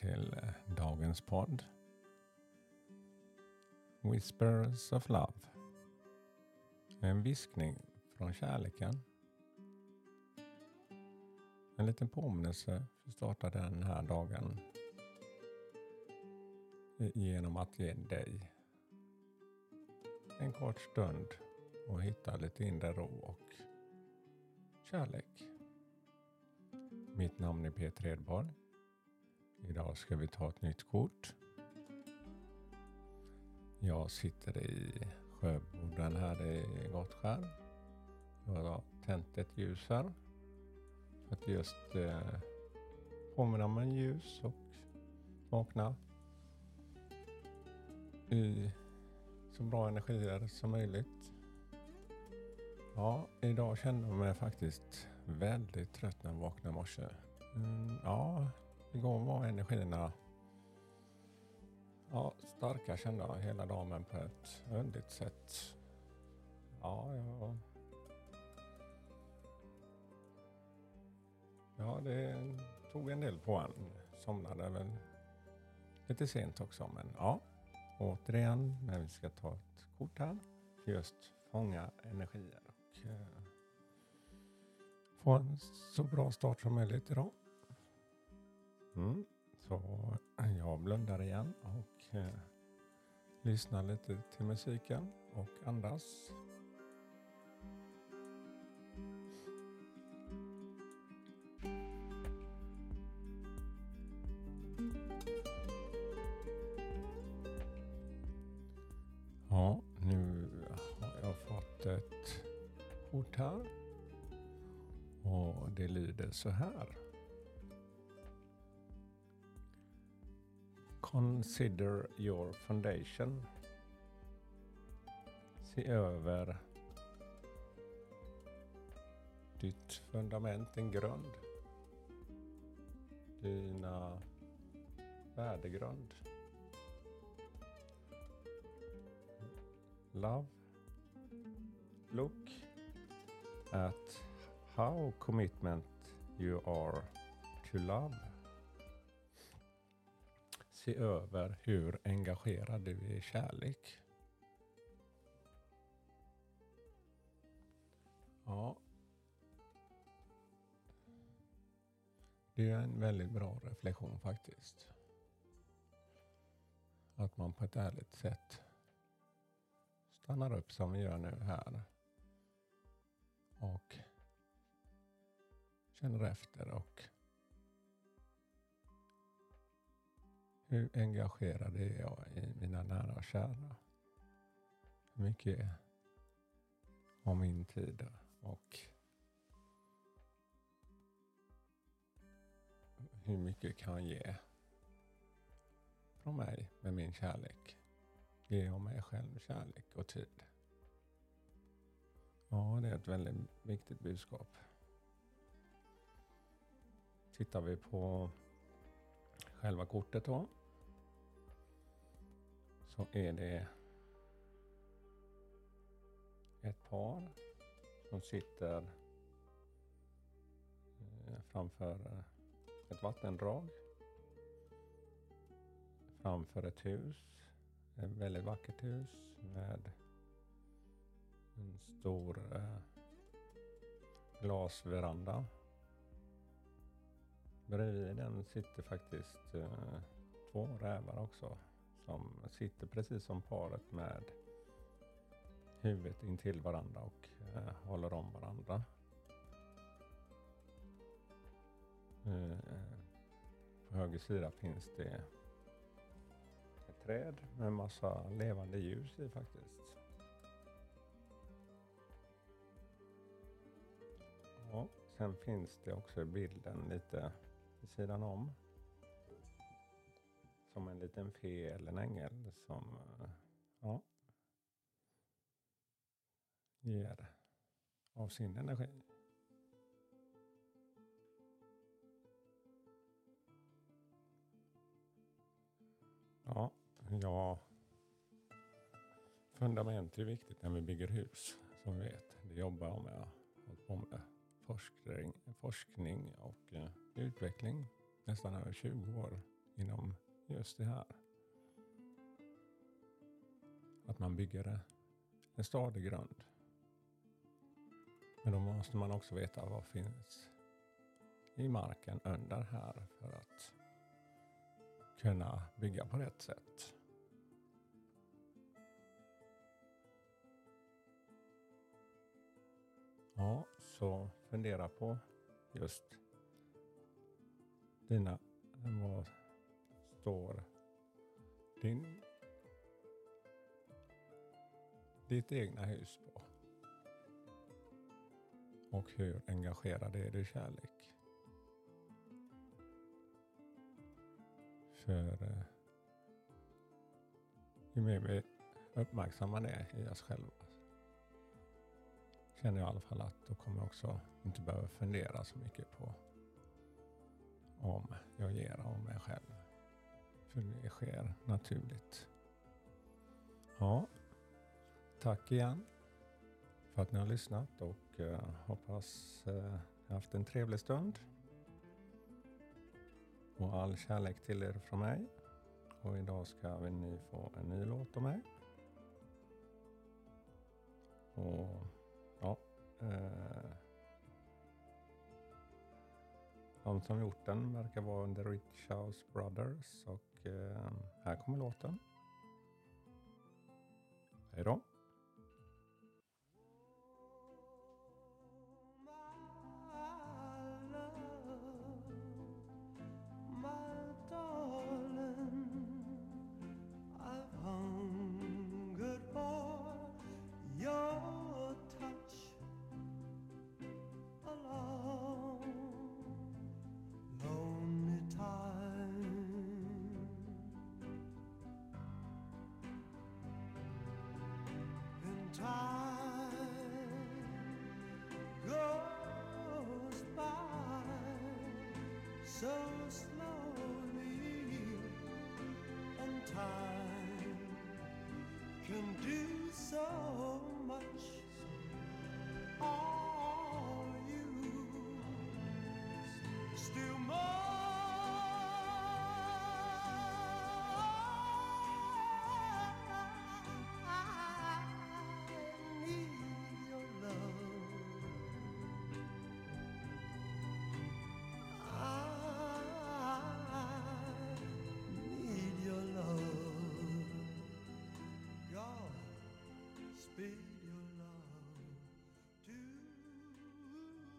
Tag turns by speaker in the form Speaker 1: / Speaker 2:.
Speaker 1: Till eh, dagens podd. Whispers of Love. En viskning från kärleken. En liten påminnelse för att starta den här dagen genom att ge dig en kort stund och hitta lite inre ro och kärlek. Mitt namn är Peter Edborg. Idag ska vi ta ett nytt kort. Jag sitter i Sjöboden här i Gottskär. Jag har tänt ett ljus här. För att just eh, påminna mig en ljus och vakna i så bra energier som möjligt. Ja, idag kände jag mig faktiskt väldigt trött när jag vaknade i morse. Mm, ja, igår var energierna ja, starka kände jag hela dagen på ett underligt sätt. Ja, ja. Ja, det tog en del på en. Somnade väl lite sent också men ja, återigen, men vi ska ta ett kort här. Just fånga energier och eh, få en så bra start som möjligt idag. Mm. Så eh, jag blundar igen och eh, lyssnar lite till musiken och andas. Ja, nu har jag fått ett kort här och det lyder så här. Consider your foundation. Se över ditt fundament, din grund. Dina värdegrund. Love. Look at how commitment you are to love. Se över hur engagerad du är i kärlek. Ja. Det är en väldigt bra reflektion faktiskt. Att man på ett ärligt sätt stannar upp som vi gör nu här. Och känner efter och hur engagerad är jag i mina nära och kära? Hur mycket av min tid och hur mycket kan jag ge från mig med min kärlek? Ger jag mig själv kärlek och tid? Ja, det är ett väldigt viktigt budskap. Tittar vi på själva kortet då. Så är det ett par som sitter eh, framför ett vattendrag. Framför ett hus. Ett väldigt vackert hus med en stor eh, glasveranda Bredvid den sitter faktiskt eh, två rävar också. Som sitter precis som paret med huvudet intill varandra och eh, håller om varandra. Eh, eh, på höger sida finns det ett träd med massa levande ljus i faktiskt. Ja, sen finns det också i bilden lite vid sidan om. Som en liten fe eller en ängel som eh, ja, ger av sin energi. Ja, ja. Fundament är viktigt när vi bygger hus, som vi vet. Det jobbar jag med. Jag har hållit på med forskning, forskning och eh,
Speaker 2: utveckling nästan över 20 år inom just det här. Att man bygger en stadig grund. Men då måste man också veta vad finns i marken under här för att kunna bygga på rätt sätt. Ja, så fundera på just dina, vad står din, ditt egna hus på? Och hur engagerad är du i kärlek? För eh, ju mer vi uppmärksammar det i oss själva känner jag i alla fall att då kommer jag också inte behöva fundera så mycket på om jag ger av mig själv. För det sker naturligt. Ja, tack igen för att ni har lyssnat och eh, hoppas eh, ni eh, haft en trevlig stund. Och all kärlek till er från mig. Och idag ska vi ni få en ny låt av mig. Och ja, eh, de som gjort den verkar vara The Rich House Brothers och Eh, här kommer låten. Hej då! So slowly and time can do so much